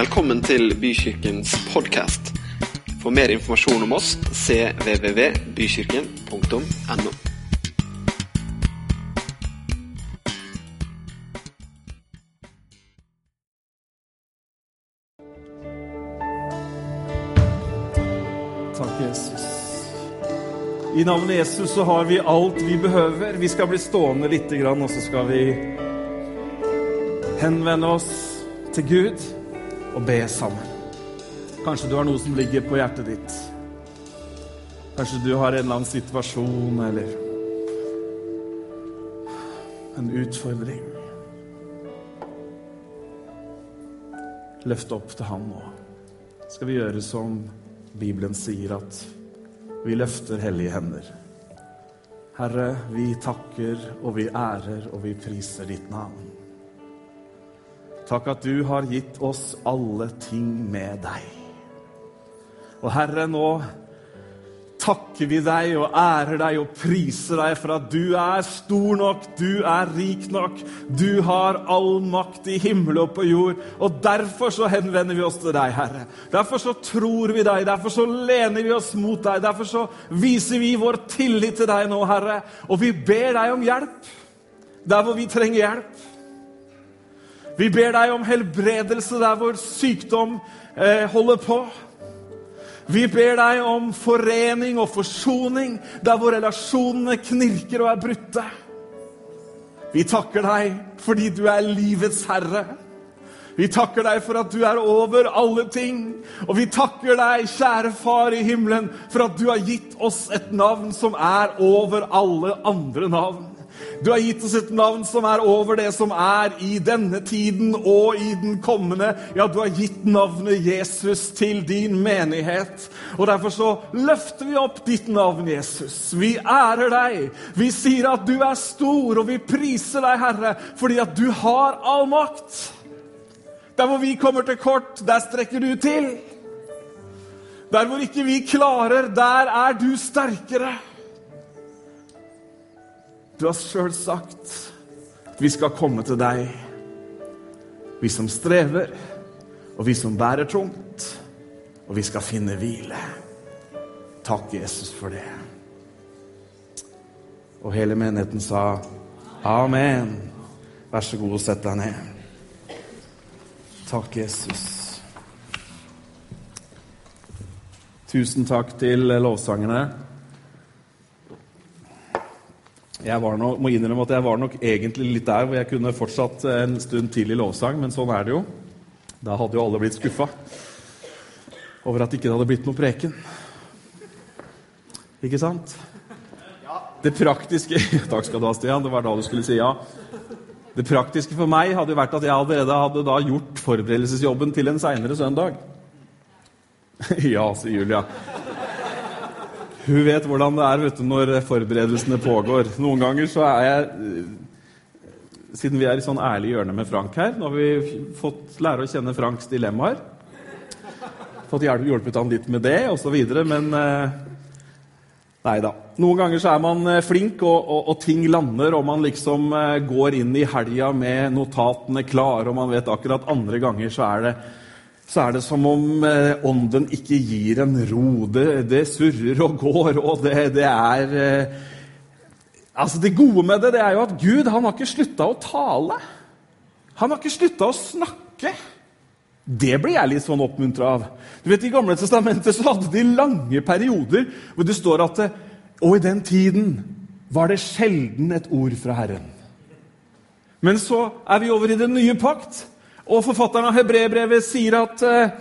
Velkommen til Bykirkens podkast. For mer informasjon om oss cvvvbykirken.no. Takk, Jesus. I navnet Jesus så har vi alt vi behøver. Vi skal bli stående litt, grann, og så skal vi henvende oss til Gud og be sammen. Kanskje du har noe som ligger på hjertet ditt. Kanskje du har en eller annen situasjon eller en utfordring. Løft opp til Han nå. Skal vi gjøre som Bibelen sier, at vi løfter hellige hender. Herre, vi takker og vi ærer og vi priser ditt navn. Takk at du har gitt oss alle ting med deg. Og Herre, nå takker vi deg og ærer deg og priser deg for at du er stor nok, du er rik nok, du har all makt i himmel og på jord. Og derfor så henvender vi oss til deg, Herre. Derfor så tror vi deg, derfor så lener vi oss mot deg, derfor så viser vi vår tillit til deg nå, Herre. Og vi ber deg om hjelp der hvor vi trenger hjelp. Vi ber deg om helbredelse der hvor sykdom eh, holder på. Vi ber deg om forening og forsoning der hvor relasjonene knirker og er brutte. Vi takker deg fordi du er livets herre. Vi takker deg for at du er over alle ting. Og vi takker deg, kjære Far i himmelen, for at du har gitt oss et navn som er over alle andre navn. Du har gitt oss et navn som er over det som er i denne tiden og i den kommende. Ja, du har gitt navnet Jesus til din menighet. Og Derfor så løfter vi opp ditt navn, Jesus. Vi ærer deg. Vi sier at du er stor, og vi priser deg, Herre, fordi at du har all makt. Der hvor vi kommer til kort, der strekker du til. Der hvor ikke vi klarer, der er du sterkere. Du har sjøl sagt at vi skal komme til deg, vi som strever, og vi som bærer tungt, og vi skal finne hvile. Takk, Jesus, for det. Og hele menigheten sa amen. Vær så god og sett deg ned. Takk, Jesus. Tusen takk til lovsangerne. Jeg var nok, må innrømme at jeg var nok egentlig litt der hvor jeg kunne fortsatt en stund til i lovsang, men sånn er det jo. Da hadde jo alle blitt skuffa over at ikke det hadde blitt noe preken. Ikke sant? Det praktiske Takk skal du ha, Stian. Det var da du skulle si ja. Det praktiske for meg hadde jo vært at jeg allerede hadde da gjort forberedelsesjobben til en seinere søndag. ja, sier Julia. Hun vet hvordan det er du, når forberedelsene pågår. Noen ganger så er jeg Siden vi er i sånn ærlig hjørne med Frank her, nå har vi fått lære å kjenne Franks dilemmaer. Fått hjulpet han litt med det, osv. Men nei da. Noen ganger så er man flink, og, og, og ting lander, og man liksom går inn i helga med notatene klare, og man vet akkurat andre ganger så er det så er det som om eh, ånden ikke gir en ro. Det, det surrer og går, og det, det er eh, Altså, Det gode med det, det er jo at Gud han har ikke slutta å tale. Han har ikke slutta å snakke. Det blir jeg litt sånn oppmuntra av. Du vet, I Gamle testamentet så hadde de lange perioder hvor det står at Og i den tiden var det sjelden et ord fra Herren. Men så er vi over i den nye pakt. Og forfatteren av Hebrebrevet sier at eh,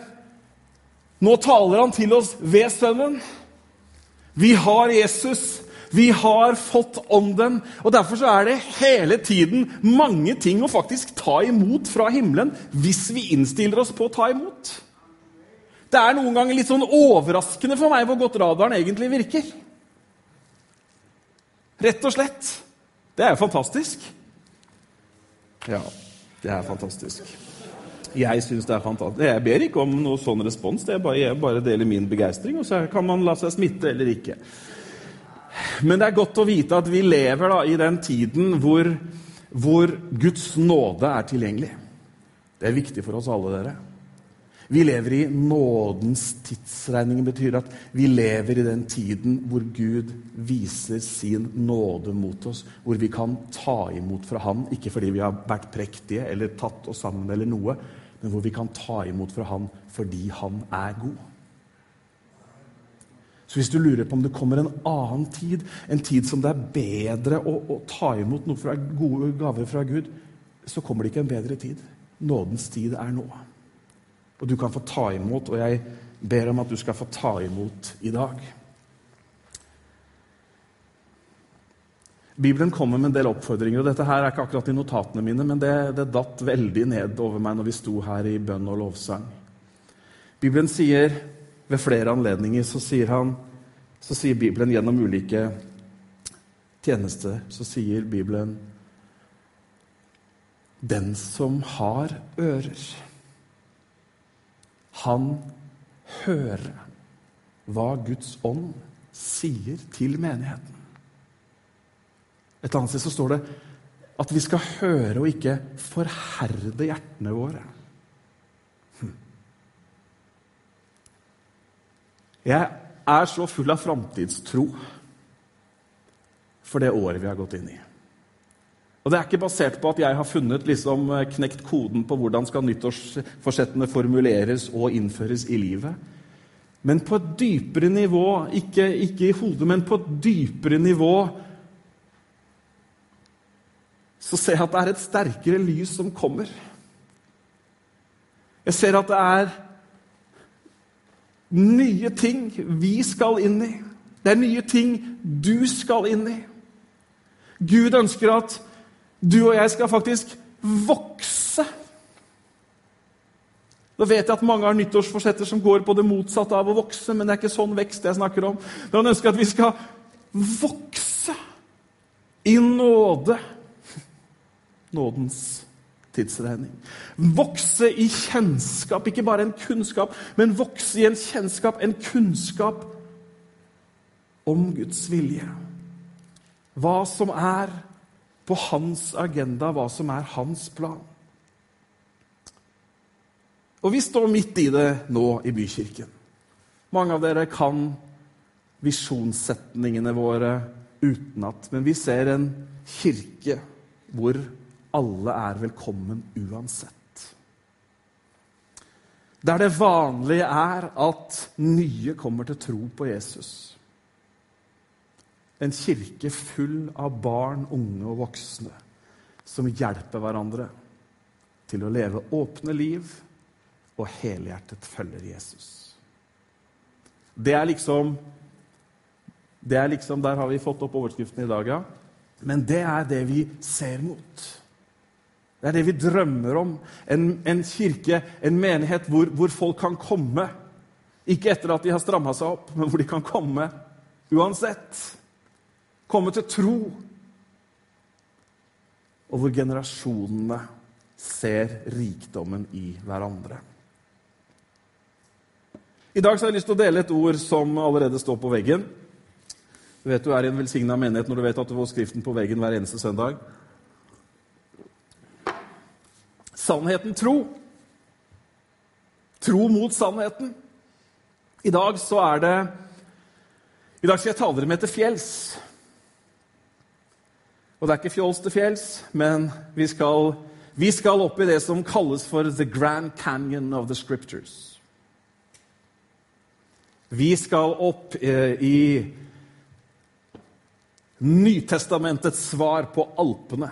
nå taler han til oss ved Sønnen. Vi har Jesus. Vi har fått Ånden. Og Derfor så er det hele tiden mange ting å faktisk ta imot fra himmelen hvis vi innstiller oss på å ta imot. Det er noen ganger litt sånn overraskende for meg hvor godt radaren egentlig virker. Rett og slett. Det er jo fantastisk. Ja, det er fantastisk. Jeg syns det er fantastisk. Jeg ber ikke om noe sånn respons. Er bare, jeg bare deler min begeistring, og så kan man la seg smitte eller ikke. Men det er godt å vite at vi lever da, i den tiden hvor, hvor Guds nåde er tilgjengelig. Det er viktig for oss alle, dere. Vi lever i nådens tidsregning. Betyr at vi lever i den tiden hvor Gud viser sin nåde mot oss. Hvor vi kan ta imot fra Han, ikke fordi vi har vært prektige eller tatt oss sammen, eller noe, men hvor vi kan ta imot fra Han fordi Han er god. Så hvis du lurer på om det kommer en annen tid, en tid som det er bedre å, å ta imot noe fra gode gaver fra Gud, så kommer det ikke en bedre tid. Nådens tid er nå. Og du kan få ta imot, og jeg ber om at du skal få ta imot i dag. Bibelen kommer med en del oppfordringer, og dette her er ikke akkurat i notatene mine, men det, det datt veldig ned over meg når vi sto her i bønn og lovsang. Bibelen sier ved flere anledninger så sier, han, så sier Bibelen gjennom ulike tjenester så sier Bibelen Den som har ører, han hører hva Guds ånd sier til menigheten. Et annet sted så står det at vi skal høre og ikke forherde hjertene våre. Jeg er så full av framtidstro for det året vi har gått inn i. Og Det er ikke basert på at jeg har funnet liksom, eh, knekt koden på hvordan skal nyttårsforsettene formuleres og innføres i livet. Men på et dypere nivå, ikke, ikke i hodet, men på et dypere nivå så ser jeg at det er et sterkere lys som kommer. Jeg ser at det er nye ting vi skal inn i. Det er nye ting du skal inn i. Gud ønsker at du og jeg skal faktisk vokse. Nå vet jeg at mange har nyttårsforsetter som går på det motsatte av å vokse, men det er ikke sånn vekst jeg snakker om. Men han ønsker at vi skal vokse i nåde. Nådens tidsregning. Vokse i kjennskap, ikke bare en kunnskap, men vokse i en kjennskap, en kunnskap om Guds vilje. Hva som er på hans agenda, hva som er hans plan. Og vi står midt i det nå i Bykirken. Mange av dere kan visjonssetningene våre utenat, men vi ser en kirke hvor alle er velkommen uansett. Der det vanlige er at nye kommer til tro på Jesus. En kirke full av barn, unge og voksne som hjelper hverandre til å leve åpne liv og helhjertet følger Jesus. Det er liksom det er liksom, Der har vi fått opp overskriften i dag, ja. Men det er det vi ser mot. Det er det vi drømmer om. En, en kirke, en menighet hvor, hvor, folk kan komme. Ikke etter at de har stramma seg opp, men hvor de kan komme uansett. Komme til tro. Og hvor generasjonene ser rikdommen i hverandre. I dag har jeg lyst til å dele et ord som allerede står på veggen. Du vet du er i en velsigna menighet når du vet at du får skriften på veggen hver eneste søndag. Sannheten tro. Tro mot sannheten. I dag så er det I dag skal jeg tale dere med til fjells. Og det er ikke fjols til fjells, men vi skal, vi skal opp i det som kalles for the grand canyon of the scriptures. Vi skal opp eh, i Nytestamentets svar på Alpene.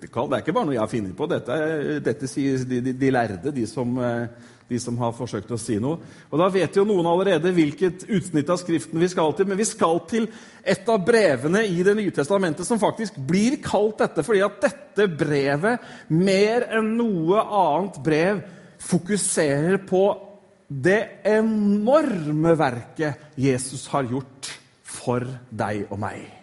Det er ikke bare noe jeg har funnet på. Dette, dette sier de, de, de lærde, de som, eh, de som, har forsøkt å si noe. Og Da vet jo noen allerede hvilket utsnitt av Skriften vi skal til. Men vi skal til et av brevene i Det nye testamentet som faktisk blir kalt dette, fordi at dette brevet, mer enn noe annet brev, fokuserer på det enorme verket Jesus har gjort for deg og meg.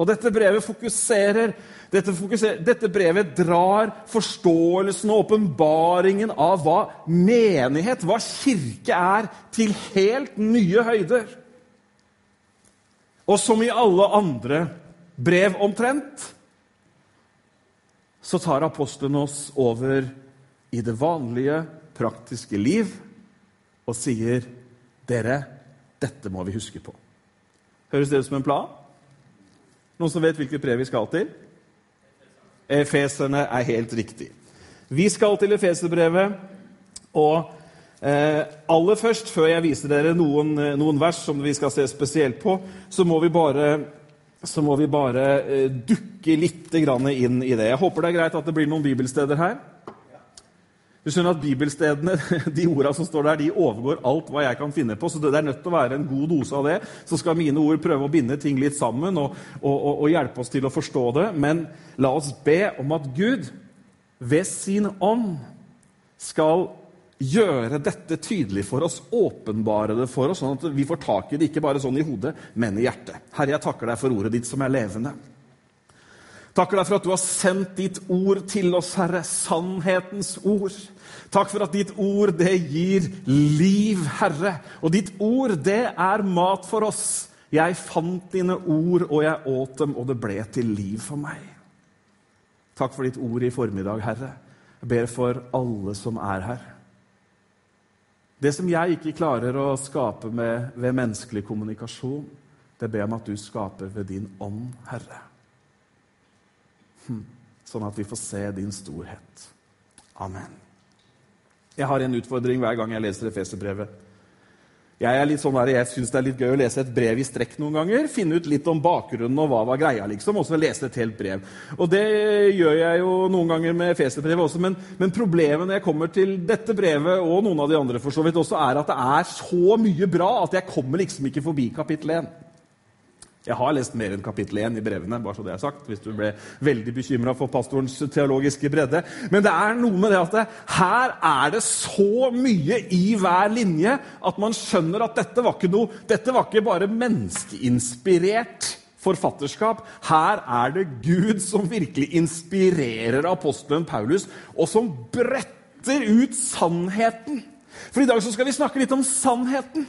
Og dette brevet fokuserer dette, fokuserer, dette brevet drar forståelsen og åpenbaringen av hva menighet, hva kirke er, til helt nye høyder. Og som i alle andre brev omtrent, så tar apostelen oss over i det vanlige, praktiske liv og sier, 'Dere, dette må vi huske på'. Høres det ut som en plan? Noen som vet hvilket brev vi skal til? Efeserne er helt riktig. Vi skal til Efeserbrevet, og eh, aller først, før jeg viser dere noen, noen, vers som vi skal se spesielt på, så må vi bare, må vi bare eh, dukke litt inn i det. Jeg håper det er greit at det blir noen bibelsteder her. Du skjønner at Bibelstedene de ordene som står der, de overgår alt hva jeg kan finne på. Så det er nødt til å være en god dose av det. Så skal mine ord prøve å binde ting litt sammen og, og, og hjelpe oss til å forstå det. Men la oss be om at Gud ved sin ånd skal gjøre dette tydelig for oss, åpenbare det for oss, sånn at vi får tak i det ikke bare sånn i hodet, men i hjertet. Herre, jeg takker deg for ordet ditt som er levende. Takker deg for at du har sendt ditt ord til oss, Herre, sannhetens ord. Takk for at ditt ord, det gir liv, Herre. Og ditt ord, det er mat for oss. Jeg fant dine ord, og jeg åt dem, og det ble til liv for meg. Takk for ditt ord i formiddag, Herre. Jeg ber for alle som er her. Det som jeg ikke klarer å skape med ved menneskelig kommunikasjon, det ber jeg om at du skaper ved din ånd, Herre. Sånn at vi får se din storhet. Amen. Jeg har en utfordring hver gang jeg leser Efeserbrevet. Jeg er litt sånn der, jeg syns det er litt gøy å lese et brev i strekk noen ganger. Finne ut litt om bakgrunnen og hva var greia, liksom. Og så lese et helt brev. Og det gjør jeg jo noen ganger med Efeserbrevet også. Men, men, problemet når jeg kommer til dette brevet, og noen av de andre for så vidt også, er at det er så mye bra at jeg kommer liksom ikke forbi kapittel 1. Jeg har lest mer enn kapittel 1 i brevene, bare så det er sagt, hvis du ble veldig bekymra for pastorens teologiske bredde. Men det er noe med det at det, her er det så mye i hver linje at man skjønner at dette var ikke, noe, dette var ikke bare menneskeinspirert forfatterskap. Her er det Gud som virkelig inspirerer apostelen Paulus, og som bretter ut sannheten. For i dag skal vi snakke litt om sannheten.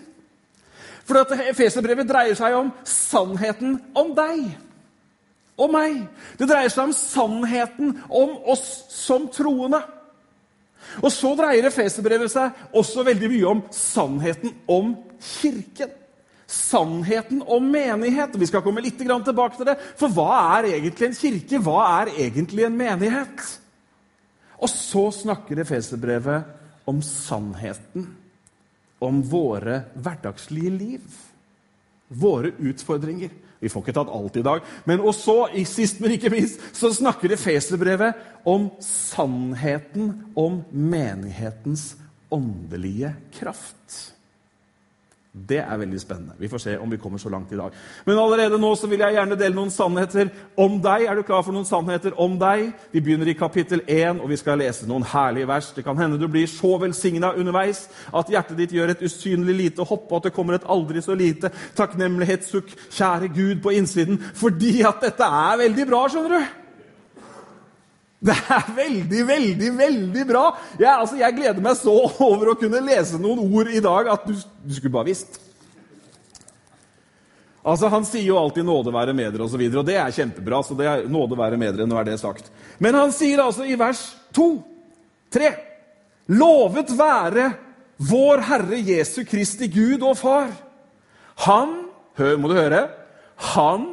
For dette Efeserbrevet dreier seg om sannheten om deg og meg. Det dreier seg om sannheten om oss som troende. Og så dreier Efeserbrevet seg også veldig mye om sannheten om Kirken. Sannheten om menighet. Vi skal komme litt tilbake til det. For hva er egentlig en kirke? Hva er egentlig en menighet? Og så snakker Efeserbrevet om sannheten om våre hverdagslige liv. Våre utfordringer. Vi får ikke tatt alt i dag. Men også, sist, men ikke minst, så snakker Efeserbrevet om sannheten om menighetens åndelige kraft. Det er veldig spennende. Vi får se om vi kommer så langt i dag. Men allerede nå så vil jeg gjerne dele noen sannheter om deg. Er du klar for noen sannheter om deg? Vi begynner i kapittel 1, og vi skal lese noen herlige vers. Det kan hende du blir så velsigna underveis at hjertet ditt gjør et usynlig lite hopp, og at det kommer et aldri så lite takknemlighetssukk, kjære Gud, på innsiden, fordi at dette er veldig bra, skjønner du. Det er veldig, veldig, veldig bra. Jeg, altså, jeg, gleder meg så over å kunne lese noen ord i dag at du, du skulle bare visst. Altså, Han sier jo alltid 'nåde være med dere' og, så videre, og det er kjempebra. så det er 'nåde være med dere', nå er det sagt. Men han sier altså i vers 2, 3 Lovet være vår Herre Jesu Kristi Gud og Far. Han, hør, må du høre, han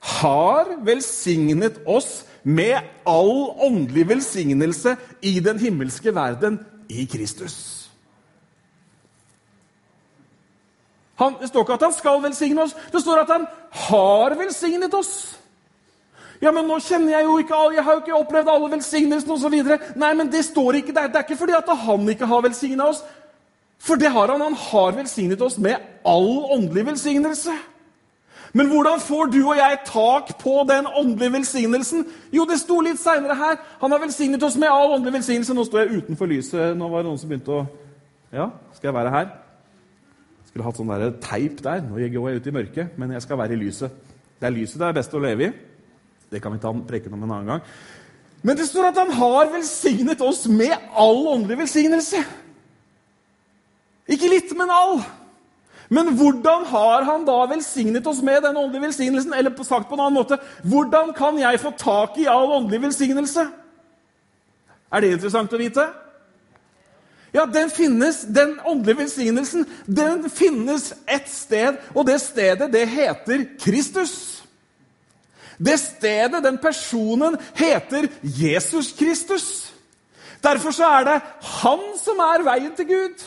har velsignet oss med all åndelig velsignelse i den himmelske verden i Kristus. Han, det står ikke at han skal velsigne oss, det står at han har velsignet oss. Ja, men nå kjenner Jeg jo ikke alle, jeg har jo ikke opplevd alle velsignelsene osv. Nei, men det står ikke der. Det er ikke fordi at han ikke har velsigna oss. For det har han. Han har velsignet oss med all åndelig velsignelse. Men hvordan får du og jeg tak på den åndelige velsignelsen? Jo, det sto litt seinere her. Han har velsignet oss med all åndelig velsignelse. Nå står jeg utenfor lyset. Nå var det noen som begynte å Ja, skal jeg være her? Skulle hatt sånn teip der. Nå går jeg ut i mørket, men jeg skal være i lyset. Det er lyset det er best å leve i. Det kan vi ta preken om en annen gang. Men det står at han har velsignet oss med all åndelig velsignelse. Ikke litt, men all. Men hvordan har han da velsignet oss med den åndelige velsignelsen? Eller sagt på en annen måte hvordan kan jeg få tak i all åndelig velsignelse? Er det interessant å vite? Ja, den finnes, den åndelige velsignelsen, den finnes ett sted, og det stedet, det heter Kristus. Det stedet, den personen, heter Jesus Kristus. Derfor så er det han som er veien til Gud.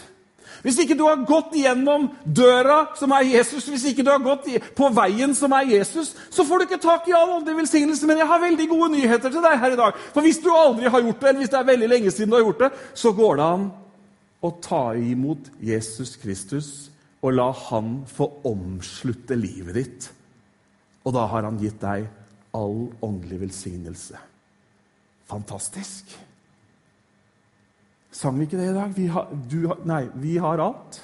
Hvis ikke du har gått gjennom døra som er Jesus, hvis ikke du har gått på veien som er Jesus, så får du ikke tak i all åndelig velsignelse. Men jeg har veldig gode nyheter til deg her i dag. For hvis du aldri har gjort det, eller hvis det er veldig lenge siden du har gjort det, så går det an å ta imot Jesus Kristus og la han få omslutte livet ditt. Og da har han gitt deg all åndelig velsignelse. Fantastisk. Sang vi ikke det i dag? Vi har, du, nei, vi har alt.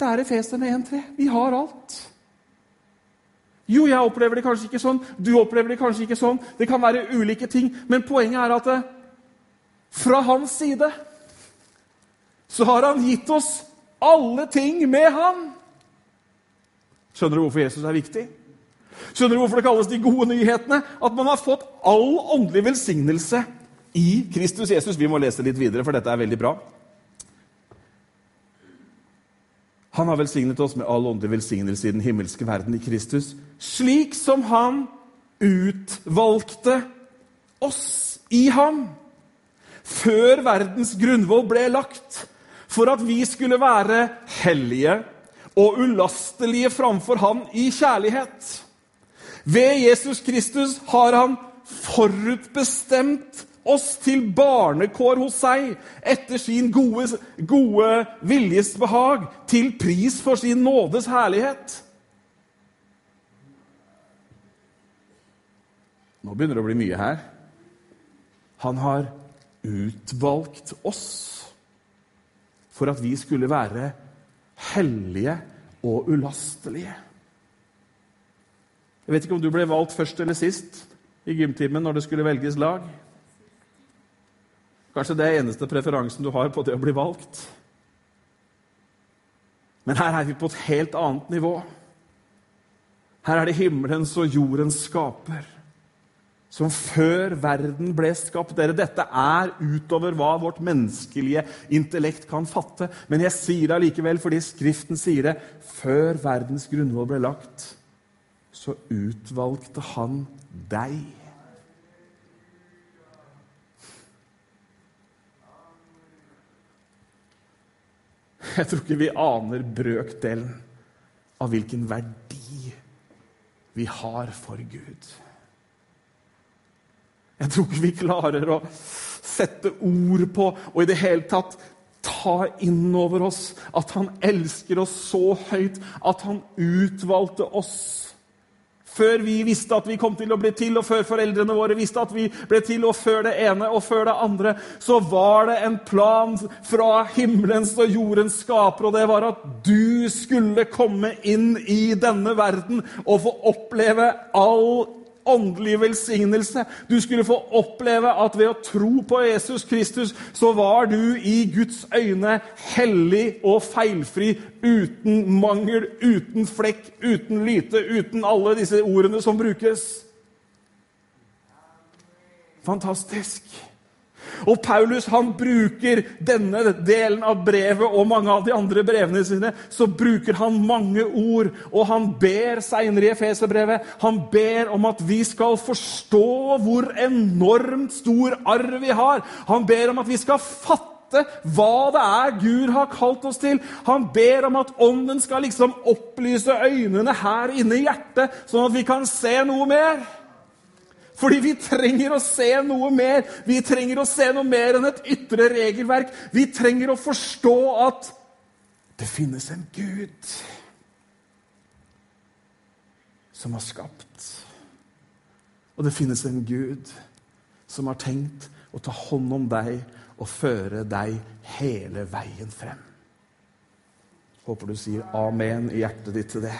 Det er Efeserne 1,3. Vi har alt. Jo, jeg opplever det kanskje ikke sånn, du opplever det kanskje ikke sånn. Det kan være ulike ting, men poenget er at det, fra hans side så har han gitt oss alle ting med han. Skjønner du hvorfor Jesus er viktig? Skjønner du hvorfor det kalles de gode nyhetene? At man har fått all åndelig velsignelse i Kristus Jesus. Vi må lese litt videre, for dette er veldig bra. Han har velsignet oss med all åndelig velsignelse i den himmelske verden i Kristus, slik som han utvalgte oss i ham før verdens grunnvoll ble lagt for at vi skulle være hellige og ulastelige framfor Han i kjærlighet. Ved Jesus Kristus har Han forutbestemt oss til barnekår hos seg etter sin gode, gode viljes behag, til pris for sin nådes herlighet. Nå begynner det å bli mye her. Han har utvalgt oss for at vi skulle være hellige og ulastelige. Jeg vet ikke om du ble valgt først eller sist i gymtimen når det skulle velges lag. Kanskje det er eneste preferansen du har på det å bli valgt. Men her er vi på et helt annet nivå. Her er det himmelens og jordens skaper som før verden ble skapt. Dere, dette er utover hva vårt menneskelige intellekt kan fatte. Men jeg sier det allikevel fordi Skriften sier det. Før verdens grunnvoll ble lagt, så utvalgte han deg. Jeg tror ikke vi aner brøkdelen av hvilken verdi vi har for Gud. Jeg tror ikke vi klarer å sette ord på og i det hele tatt ta inn over oss at han elsker oss så høyt at han utvalgte oss. Før vi visste at vi kom til å bli til, og før foreldrene våre visste at vi ble til, og før det ene og før det andre, så var det en plan fra himmelens og jordens skaper, og det var at du skulle komme inn i denne verden og få oppleve all åndelig velsignelse. Du skulle få oppleve at ved å tro på Jesus Kristus, så var du i Guds øyne hellig og feilfri, uten mangel, uten flekk, uten lyte, uten alle disse ordene som brukes. Fantastisk. Og Paulus han bruker denne delen av brevet og mange av de andre brevene sine. Så bruker han mange ord, og han ber seinere i Efeserbrevet Han ber om at vi skal forstå hvor enormt stor arv vi har. Han ber om at vi skal fatte hva det er Gud har kalt oss til. Han ber om at Ånden skal liksom opplyse øynene her inne i hjertet, sånn at vi kan se noe mer. Fordi vi trenger å se noe mer. Vi trenger å se noe mer enn et ytre regelverk. Vi trenger å forstå at det finnes en Gud som har skapt. Og det finnes en Gud som har tenkt å ta hånd om deg og føre deg hele veien frem. Håper du sier amen i hjertet ditt til det.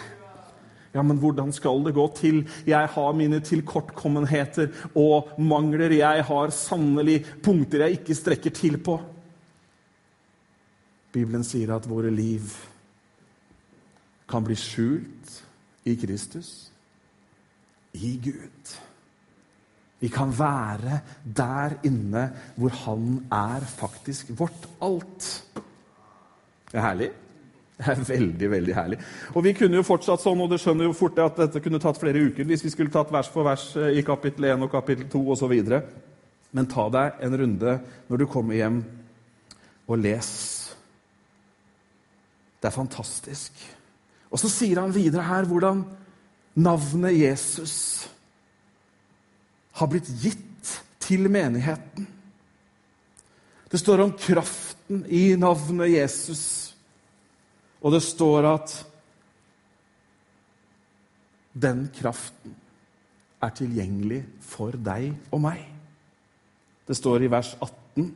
Ja, men hvordan skal det gå til? Jeg har mine tilkortkommenheter og mangler. Jeg har sannelig punkter jeg ikke strekker til på. Bibelen sier at våre liv kan bli skjult i Kristus, i Gud. Vi kan være der inne hvor han er faktisk vårt alt. Det er herlig. Det er veldig veldig herlig. Og Vi kunne jo fortsatt sånn, og det skjønner jo fort at dette kunne tatt flere uker hvis vi skulle tatt vers for vers eh, i kapittel 1 og kapittel 2 osv. Men ta deg en runde når du kommer hjem, og les. Det er fantastisk. Og så sier han videre her hvordan navnet Jesus har blitt gitt til menigheten. Det står om kraften i navnet Jesus. Og det står at den kraften er tilgjengelig for deg og meg. Det står i vers 18,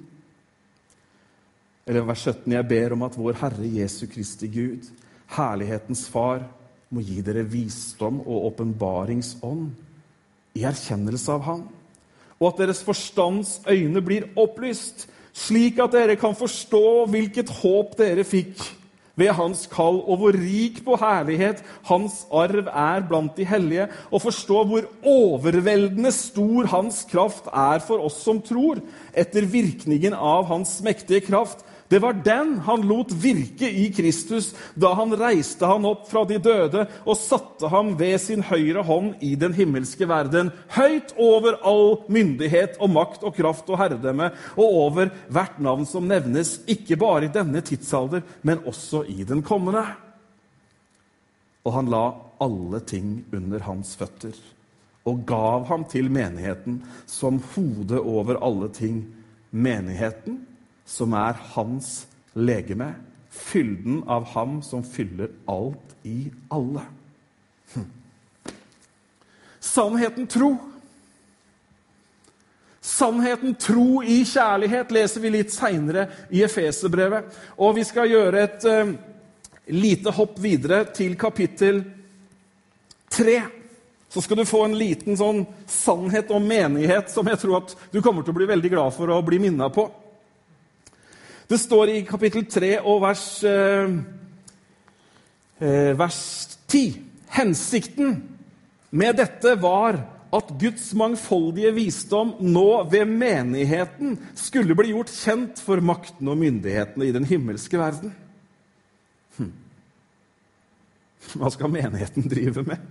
eller vers 17.: Jeg ber om at vår Herre Jesu Kristi Gud, herlighetens Far, må gi dere visdom og åpenbaringsånd i erkjennelse av Han, og at deres forstands øyne blir opplyst, slik at dere kan forstå hvilket håp dere fikk ved hans kall, og hvor rik på herlighet hans arv er blant de hellige, og forstå hvor overveldende stor hans kraft er for oss som tror, etter virkningen av hans mektige kraft, det var den han lot virke i Kristus da han reiste han opp fra de døde og satte ham ved sin høyre hånd i den himmelske verden, høyt over all myndighet og makt og kraft og herredømme, og over hvert navn som nevnes, ikke bare i denne tidsalder, men også i den kommende. Og han la alle ting under hans føtter og gav ham til menigheten som hode over alle ting. Menigheten som er hans legeme, fylden av ham som fyller alt i alle. Sannheten tro. Sannheten tro i kjærlighet leser vi litt seinere i Efeserbrevet. Og vi skal gjøre et uh, lite hopp videre til kapittel 3. Så skal du få en liten sånn sannhet om menighet som jeg tror at du kommer til å bli veldig glad for å bli minna på. Det står i kapittel 3 og vers, eh, eh, vers 10 Hensikten med dette var at Guds mangfoldige visdom nå ved menigheten skulle bli gjort kjent for maktene og myndighetene i den himmelske verden. Hm. Hva skal menigheten drive med?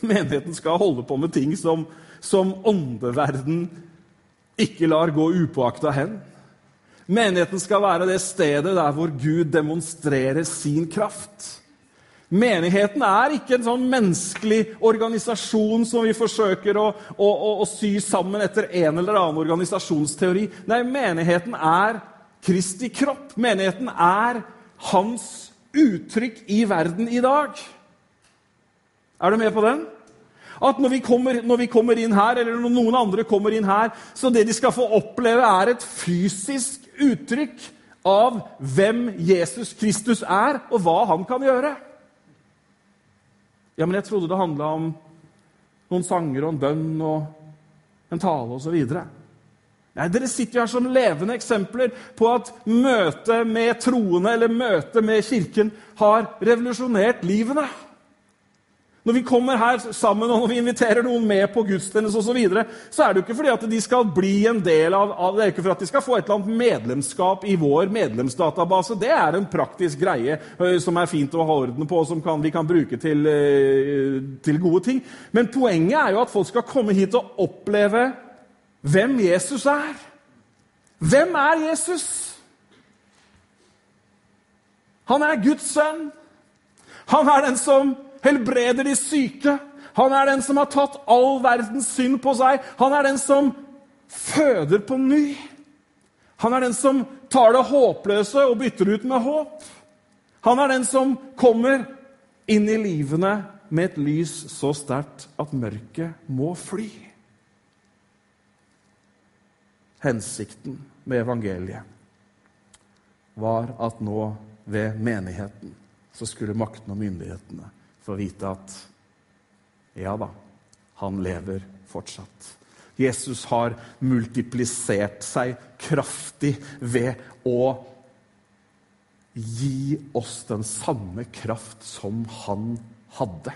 Menigheten skal holde på med ting som, som åndeverden ikke lar gå upåakta hen. Menigheten skal være det stedet der hvor Gud demonstrerer sin kraft. Menigheten er ikke en sånn menneskelig organisasjon som vi forsøker å, å, å, å sy sammen etter en eller annen organisasjonsteori. Nei, menigheten er Kristi kropp. Menigheten er hans uttrykk i verden i dag. Er du med på den? At når vi, kommer, når vi kommer inn her, eller når noen andre kommer inn her, så det de skal få oppleve, er et fysisk uttrykk av hvem Jesus Kristus er, og hva han kan gjøre. Ja, men jeg trodde det handla om noen sanger og en bønn og en tale osv. Nei, Dere sitter jo her som levende eksempler på at møtet med troende eller møtet med Kirken har revolusjonert livene. Når vi kommer her sammen og når vi inviterer noen med på gudstjeneste osv., så, videre, så er det jo ikke fordi at de skal bli en del av, av, Det er ikke for at de skal få et eller annet medlemskap i vår medlemsdatabase. Det er en praktisk greie uh, som er fint å ha orden på, og som kan, vi kan bruke til, uh, til gode ting. Men poenget er jo at folk skal komme hit og oppleve hvem Jesus er. Hvem er Jesus? Han er Guds sønn. Han er den som helbreder de syke. Han er den som har tatt all verdens synd på seg. Han er den som føder på ny. Han er den som tar det håpløse og bytter ut med håp. Han er den som kommer inn i livene med et lys så sterkt at mørket må fly. Hensikten med evangeliet var at nå ved menigheten så skulle makten og myndighetene få vite at ja da, han lever fortsatt. Jesus har multiplisert seg kraftig ved å gi oss den samme kraft som han hadde.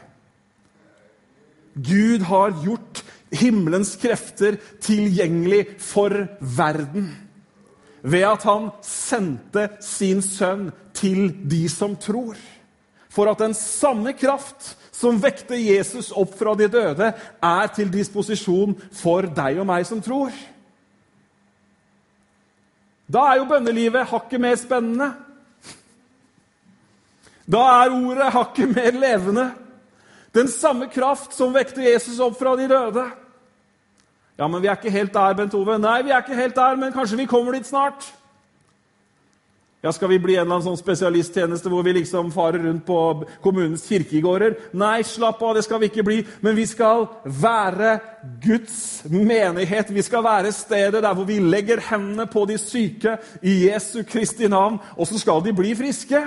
Gud har gjort himmelens krefter tilgjengelig for verden. Ved at han sendte sin sønn til de som tror. For at den samme kraft som vekte Jesus opp fra de døde, er til disposisjon for deg og meg som tror. Da er jo bønnelivet hakket mer spennende. Da er ordet hakket mer levende. Den samme kraft som vekte Jesus opp fra de døde. Ja, men vi er ikke helt der, Bent Ove. Nei, vi er ikke helt der, men kanskje vi kommer dit snart. Ja, Skal vi bli en eller annen sånn spesialisttjeneste hvor vi liksom farer rundt på kommunens kirkegårder? Nei, slapp av, det skal vi ikke bli. Men vi skal være Guds menighet. Vi skal være stedet der hvor vi legger hendene på de syke i Jesu Kristi navn, og så skal de bli friske.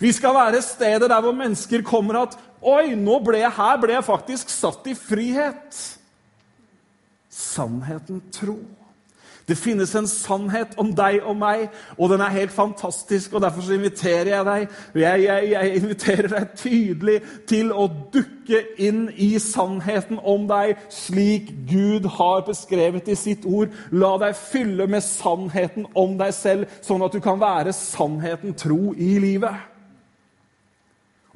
Vi skal være stedet der hvor mennesker kommer at Oi, nå ble jeg her ble jeg faktisk satt i frihet. Sannheten tro. Det finnes en sannhet om deg og meg, og den er helt fantastisk. og Derfor så inviterer jeg deg jeg, jeg, jeg inviterer deg tydelig til å dukke inn i sannheten om deg, slik Gud har beskrevet i sitt ord. La deg fylle med sannheten om deg selv, sånn at du kan være sannheten tro i livet.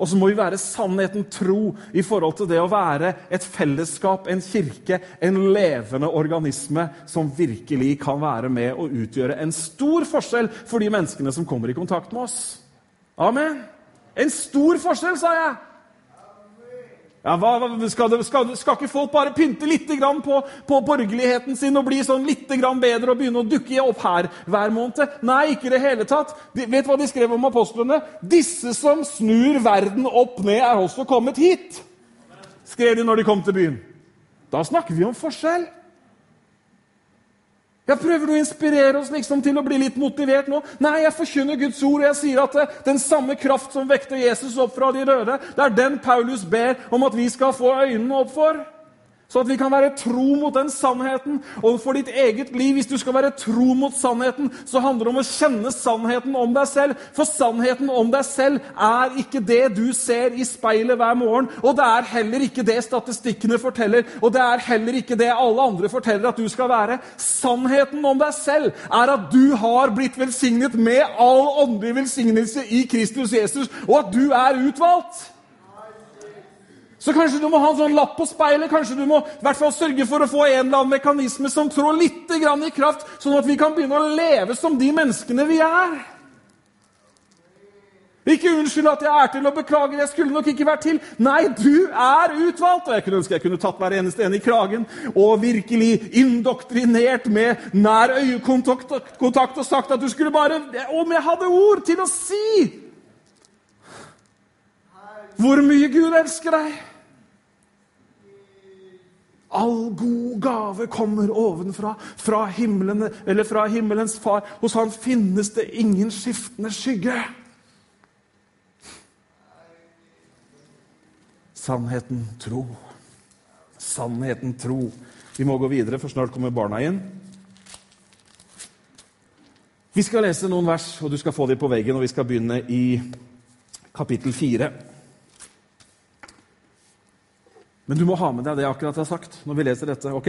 Og så må vi være sannheten tro i forhold til det å være et fellesskap, en kirke, en levende organisme som virkelig kan være med og utgjøre en stor forskjell for de menneskene som kommer i kontakt med oss. Amen. En stor forskjell, sa jeg! Ja, hva, skal, skal, skal, ikke folk bare pynte litt på, på, borgerligheten sin og bli sånn litt bedre og begynne å dukke opp her hver måned? Nei, ikke i det hele tatt. De, vet hva de skrev om apostlene? Disse som snur verden opp ned, er også kommet hit. Skrev de når de kom til byen. Da snakker vi om forskjell. Jeg prøver å inspirere oss liksom til å bli litt motivert nå. Nei, jeg forkynner Guds ord, og jeg sier at eh, den samme kraft som vekter Jesus opp fra de døde, det er den Paulus ber om at vi skal få øynene opp for. Så at vi kan være tro mot den sannheten. Og for ditt eget liv, hvis du skal være tro mot sannheten, så handler det om å kjenne sannheten om deg selv. For sannheten om deg selv er ikke det du ser i speilet hver morgen. Og det er heller ikke det statistikkene forteller, og det er heller ikke det alle andre forteller at du skal være. Sannheten om deg selv er at du har blitt velsignet med all åndelig velsignelse i Kristus Jesus, og at du er utvalgt. Så kanskje du må ha en sånn lapp på speilet. Kanskje du må i hvert fall sørge for å få en eller annen mekanisme som trår litt i kraft, sånn at vi kan begynne å leve som de menneskene vi er. Ikke unnskyld at jeg er til og beklager, jeg skulle nok ikke vært til. Nei, du er utvalgt! Og jeg kunne ønske jeg kunne tatt hver eneste en i kragen og virkelig indoktrinert med nær øyekontakt og sagt at du skulle bare Om jeg hadde ord til å si hvor mye Gud elsker deg! All god gave kommer ovenfra, fra, himmelen, eller fra himmelens far. Hos han finnes det ingen skiftende skygge. Sannheten tro. Sannheten tro. Vi må gå videre, for snart kommer barna inn. Vi skal lese noen vers, og du skal få dem på veggen. og Vi skal begynne i kapittel 4. Men du må ha med deg det jeg akkurat har sagt når vi leser dette. ok?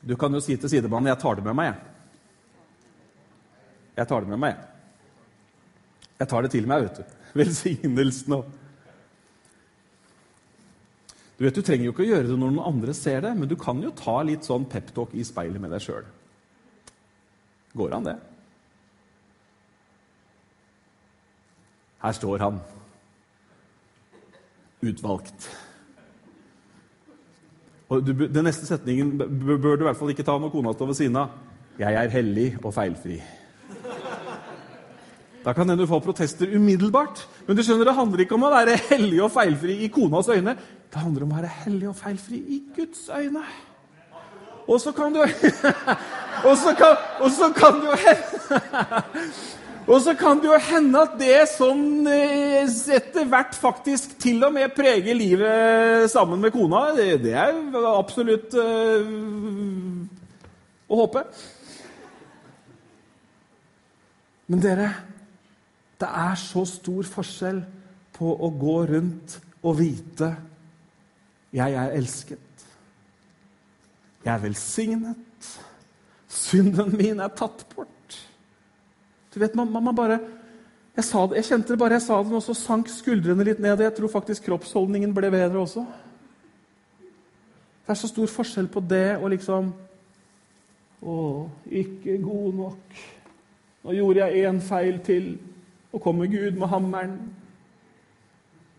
Du kan jo si til sidebanen 'Jeg tar det med meg'. Jeg tar det med meg, jeg. Jeg tar det til meg, vet du. Velsignelsen og Du vet, du trenger jo ikke å gjøre det når noen andre ser det, men du kan jo ta litt sånn peptalk i speilet med deg sjøl. Går an, det? Her står han utvalgt. Og du, Den neste setningen bør du i hvert fall ikke ta når kona står ved siden av. 'Jeg er hellig og feilfri'. Da kan hende du får protester umiddelbart. Men du skjønner, det handler ikke om å være hellig og feilfri i konas øyne. Det handler om å være hellig og feilfri i Guds øyne. Og så kan du Og så kan, og så kan du Og så kan det jo hende at det sånn etter hvert faktisk til og med preger livet sammen med kona. Det, det er absolutt øh, å håpe. Men dere, det er så stor forskjell på å gå rundt og vite Jeg er elsket. Jeg er velsignet. Synden min er tatt bort. Du vet, man, man bare jeg, det, jeg, kjente det bare jeg sa det, og så sank skuldrene litt ned. Jeg tror faktisk kroppsholdningen ble bedre også. Det er så stor forskjell på det og liksom Å, ikke god nok. Nå gjorde jeg én feil til, og kommer Gud med hammeren.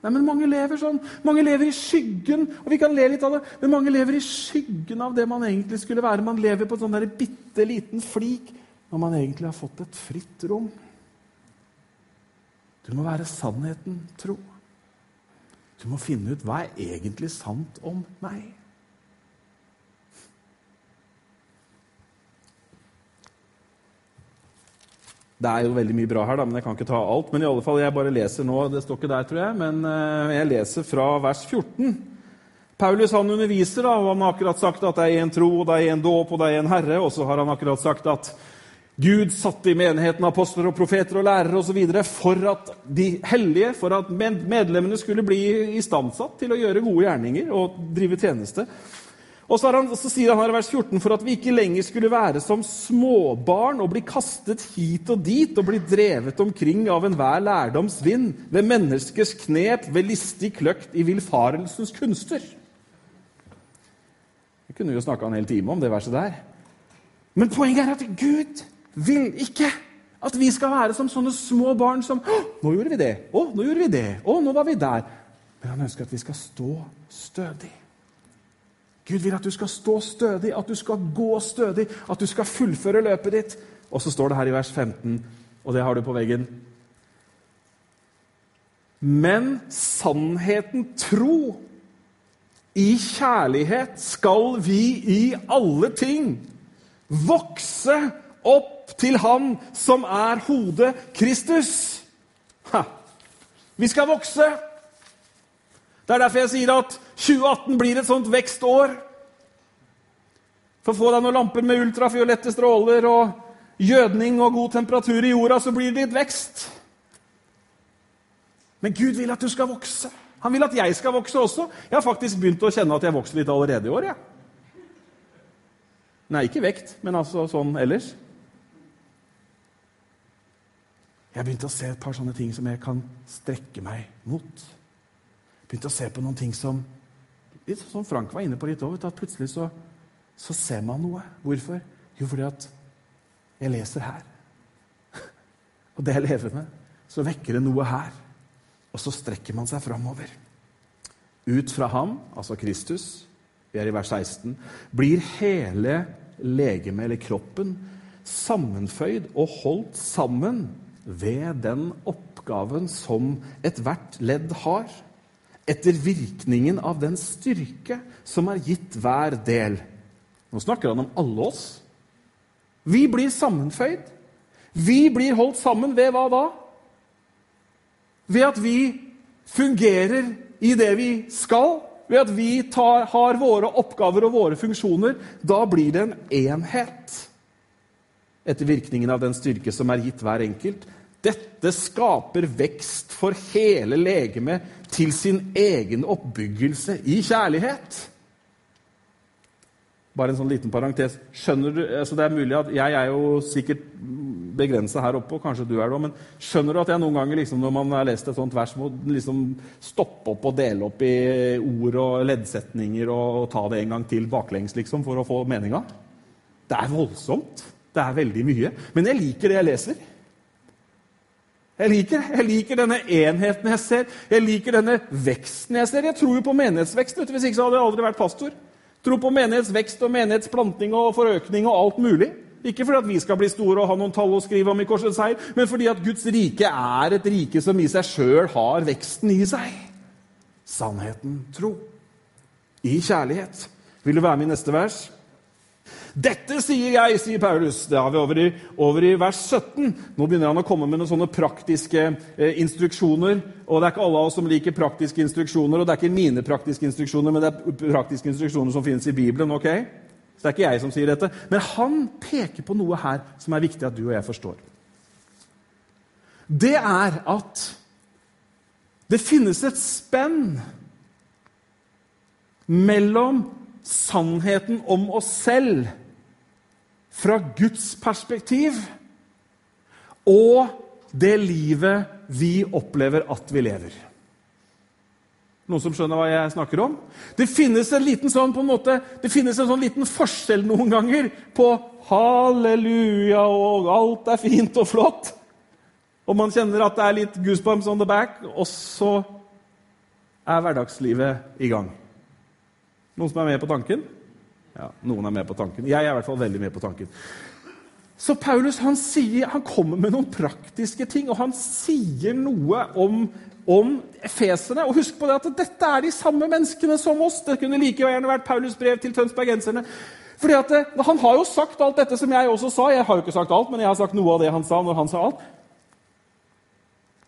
Nei, men Mange lever sånn. Mange lever i skyggen. og vi kan le litt av det, Men mange lever i skyggen av det man egentlig skulle være. Man lever på en sånn bitte liten flik når man egentlig har fått et fritt rom. Du må være sannheten tro. Du må finne ut hva er egentlig sant om meg. Det er jo veldig mye bra her, da, men jeg kan ikke ta alt. Men i alle fall, jeg bare leser nå, det står ikke der, tror jeg, men eh, jeg leser fra vers 14. Paulus han underviser, da, og han har akkurat sagt at det er én tro, og det er én dåp, og det er én Herre. Og så har han akkurat sagt at Gud satte i menigheten apostler og profeter og lærere osv. for at de hellige, for at medlemmene skulle bli istandsatt til å gjøre gode gjerninger og drive tjeneste. Og så, han, så, sier han her i vers 14 for at vi ikke lenger skulle være som småbarn og bli kastet hit og dit og bli drevet omkring av enhver lærdoms vind, ved menneskers knep, ved listig kløkt i villfarelsens kunster. Vi kunne jo snakka en hel time om det verset der. Men poenget er at Gud vil ikke at vi skal være som sånne små barn som 'Nå gjorde vi det. Å, nå gjorde vi det. Å, nå var vi der.' Men han ønsker at vi skal stå stødig. Gud vil at du skal stå stødig, at du skal gå stødig, at du skal fullføre løpet ditt. Og så står det her i vers 15, og det har du på veggen Men sannheten tro, i kjærlighet skal vi i alle ting vokse opp til Han som er hodet Kristus. Ha. Vi skal vokse. Det er derfor jeg sier at 2018 blir et sånt vekstår. For få deg noen lamper med ultrafiolette stråler og gjødning og god temperatur i jorda, så blir det litt vekst. Men Gud vil at du skal vokse. Han vil at jeg skal vokse også. Jeg har faktisk begynt å kjenne at jeg vokser litt allerede i år. Ja. Nei, ikke vekt, men altså sånn ellers. Jeg begynte å se et par sånne ting som jeg kan strekke meg mot. Begynte å se på noen ting som litt som Frank var inne på litt òg, plutselig så, så, ser man noe. Hvorfor? Jo, fordi at jeg leser her. Og det jeg lever med, så vekker det noe her. Og så strekker man seg framover. Ut fra ham, altså Kristus, vi er i vers 16, blir hele legemet, eller kroppen, sammenføyd og holdt sammen ved den oppgaven som ethvert ledd har, etter virkningen av den styrke som er gitt hver del. Nå snakker han om alle oss. Vi blir sammenføyd. Vi blir holdt sammen ved hva da? Ved at vi fungerer i det vi skal, ved at vi tar, har våre oppgaver og våre funksjoner. Da blir det en enhet. Etter virkningen av den styrke som er gitt hver enkelt. Dette skaper vekst for hele legemet til sin egen oppbyggelse i kjærlighet. Bare en sånn liten parentes. Skjønner du, altså det er mulig at Jeg er jo sikkert begrensa her oppe, og kanskje du er det òg, men skjønner du at jeg noen ganger liksom, når man har lest et sånt vers, må liksom stoppe opp og dele opp i ord og leddsetninger og, ta det en gang til baklengs liksom, for å få meninga? Det er voldsomt. Det er veldig mye. Men jeg liker det jeg leser. Jeg liker, jeg liker denne enheten jeg ser. Jeg liker denne veksten jeg ser. Jeg tror jo på menighetsvekst. Hvis ikke så hadde jeg aldri vært pastor. Jeg tror på menighetsvekst og menighetsplanting og forøkning og alt mulig. Ikke fordi at vi skal bli store og ha noen tall å skrive om i korsets seier, men fordi at Guds rike er et rike som i seg sjøl har veksten i seg. Sannheten tro. I kjærlighet. Vil du være med i neste vers? Dette sier jeg, sier Paulus. Det har vi over i, over i, vers 17. Nå begynner han å komme med noen sånne praktiske eh, instruksjoner. Og det er ikke alle av oss som liker praktiske instruksjoner, og det er ikke mine praktiske instruksjoner, men det er praktiske instruksjoner som finnes i Bibelen. ok? Så det er ikke jeg som sier dette. Men han peker på noe her som er viktig at du og jeg forstår. Det er at det finnes et spenn mellom sannheten om oss selv fra Guds perspektiv og det livet vi opplever at vi lever. Noen som skjønner hva jeg snakker om? Det finnes en liten sånn en måte, det finnes en sånn liten forskjell noen ganger på halleluja og alt er fint og flott, og man kjenner at det er litt goosebumps on the back, og så er hverdagslivet i gang. Noen som er med på tanken? Ja, noen er med på tanken. Jeg er i hvert fall veldig med på tanken. Så Paulus han, sier, han kommer med noen praktiske ting, og han sier noe om, om efeserne. Og husk på det at dette er de samme menneskene som oss. Det kunne like gjerne vært Paulus' brev til tønsbergenserne. Fordi at, eh, Han har jo sagt alt dette som jeg også sa. Jeg har jo ikke sagt alt, men jeg har sagt noe av det han sa. når han sa alt.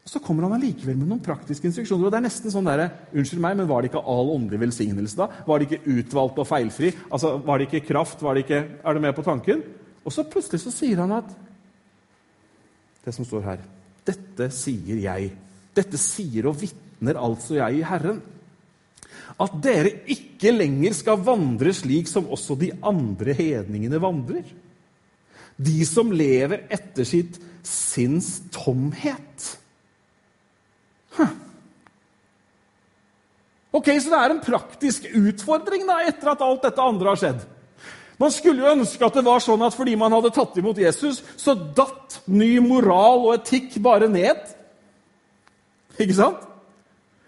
Så kommer han allikevel med noen praktiske instruksjoner. og det er nesten sånn der, Unnskyld meg, men var det ikke all åndelig velsignelse da? Var det ikke utvalgt og feilfri? Altså, Var det ikke kraft? Det ikke, Er du med på tanken? Og så plutselig så sier han at Det som står her Dette sier jeg. Dette sier og vitner altså jeg i Herren. At dere ikke lenger skal vandre slik som også de andre hedningene vandrer. De som lever etter sitt sinns tomhet. Ok, Så det er en praktisk utfordring da, etter at alt dette andre har skjedd. Man skulle jo ønske at det var sånn at fordi man hadde tatt imot Jesus, så datt ny moral og etikk bare ned. Ikke sant?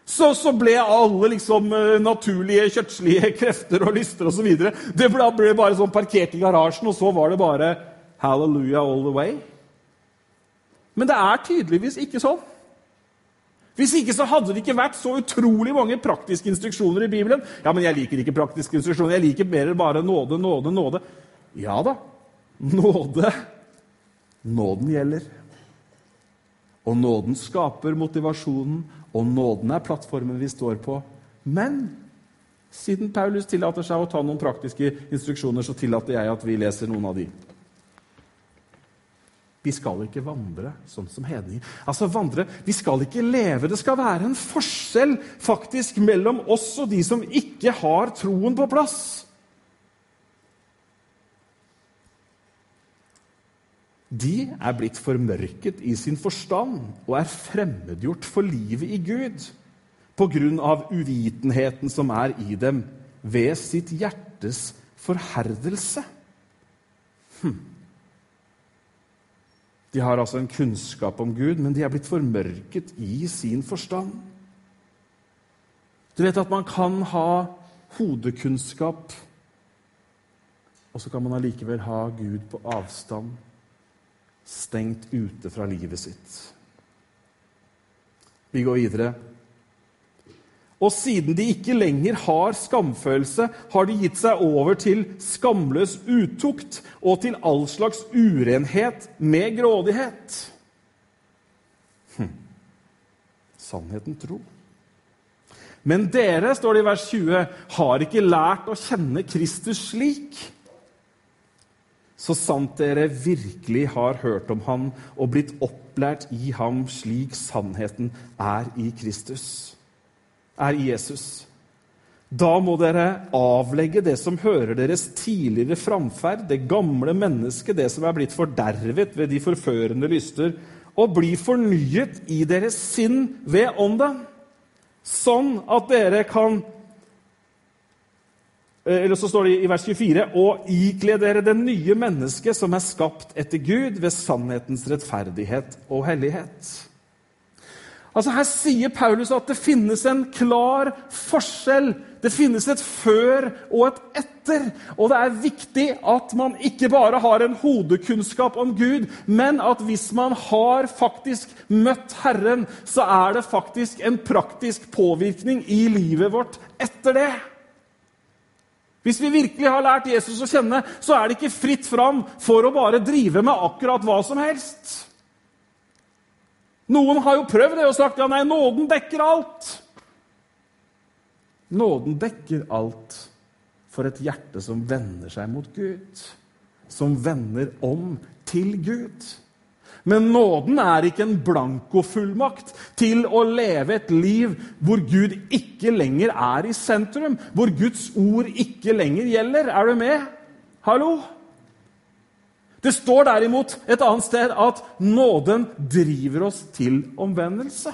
Så, så ble alle liksom eh, naturlige kjøttslige krefter og lyster osv. Det ble, ble bare sånn parkert i garasjen, og så var det bare hallelujah all the way. Men det er tydeligvis ikke sånn. Hvis ikke så hadde det ikke vært så utrolig mange praktiske instruksjoner i Bibelen. Ja, men jeg liker ikke praktiske instruksjoner. Jeg liker mer bare nåde, nåde, nåde. Ja da. Nåde. Nåden gjelder. Og nåden skaper motivasjonen, og nåden er plattformen vi står på. Men siden Paulus tillater seg å ta noen praktiske instruksjoner, så tillater jeg at vi leser noen av de. Vi skal ikke vandre sånn som hedninger. Altså vandre, Vi skal ikke leve. Det skal være en forskjell faktisk mellom oss og de som ikke har troen på plass. De er blitt formørket i sin forstand og er fremmedgjort for livet i Gud på grunn av uvitenheten som er i dem, ved sitt hjertes forherdelse. Hm. De har altså en kunnskap om Gud, men de er blitt formørket i sin forstand. Du vet at man kan ha hodekunnskap, og så kan man allikevel ha Gud på avstand, stengt ute fra livet sitt. Vi går videre. Og siden de ikke lenger har skamfølelse, har de gitt seg over til skamløs utukt og til all slags urenhet med grådighet. Hm. Sannheten tro. Men dere, står det i vers 20, har ikke lært å kjenne Kristus slik. Så sant dere virkelig har hørt om Han og blitt opplært i ham slik sannheten er i Kristus er Jesus. Da må dere avlegge det som hører deres tidligere framferd, det gamle mennesket, det som er blitt fordervet ved de forførende lyster, og bli fornyet i deres sinn ved ånden, sånn at dere kan eh, eller så står det i vers 24.: Og ikle dere det nye mennesket som er skapt etter Gud, ved sannhetens rettferdighet og hellighet. Altså Her sier Paulus at det finnes en klar forskjell. Det finnes et før og et etter. Og det er viktig at man ikke bare har en hodekunnskap om Gud, men at hvis man har faktisk møtt Herren, så er det faktisk en praktisk påvirkning i livet vårt etter det. Hvis vi virkelig har lært Jesus å kjenne, så er det ikke fritt fram for å bare drive med akkurat hva som helst. Noen har jo prøvd det og sagt ja, nei, nåden dekker alt. Nåden dekker alt for et hjerte som vender seg mot Gud, som vender om til Gud. Men nåden er ikke en blankofullmakt til å leve et liv hvor Gud ikke lenger er i sentrum, hvor Guds ord ikke lenger gjelder. Er du med? Hallo? Det står derimot et annet sted at nåden driver oss til omvendelse.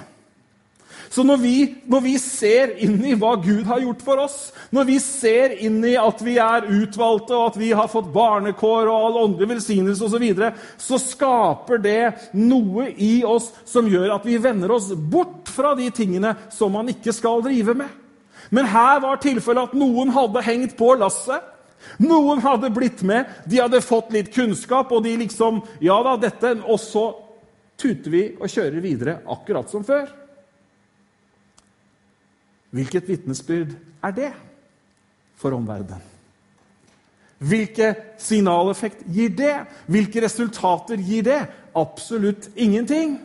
Så når vi, når vi, ser inn i hva Gud har gjort for oss, når vi ser inn i at vi er utvalgte, og at vi har fått barnekår og all åndelig velsignelse osv., så, videre, så skaper det noe i oss som gjør at vi vender oss bort fra de tingene som man ikke skal drive med. Men her var tilfellet at noen hadde hengt på lasset. Noen hadde blitt med, de hadde fått litt kunnskap, og de liksom Ja da, dette Og så tuter vi og kjører videre akkurat som før. Hvilket vitnesbyrd er det for omverdenen? Hvilke signaleffekt gir det? Hvilke resultater gir det? Absolutt ingenting.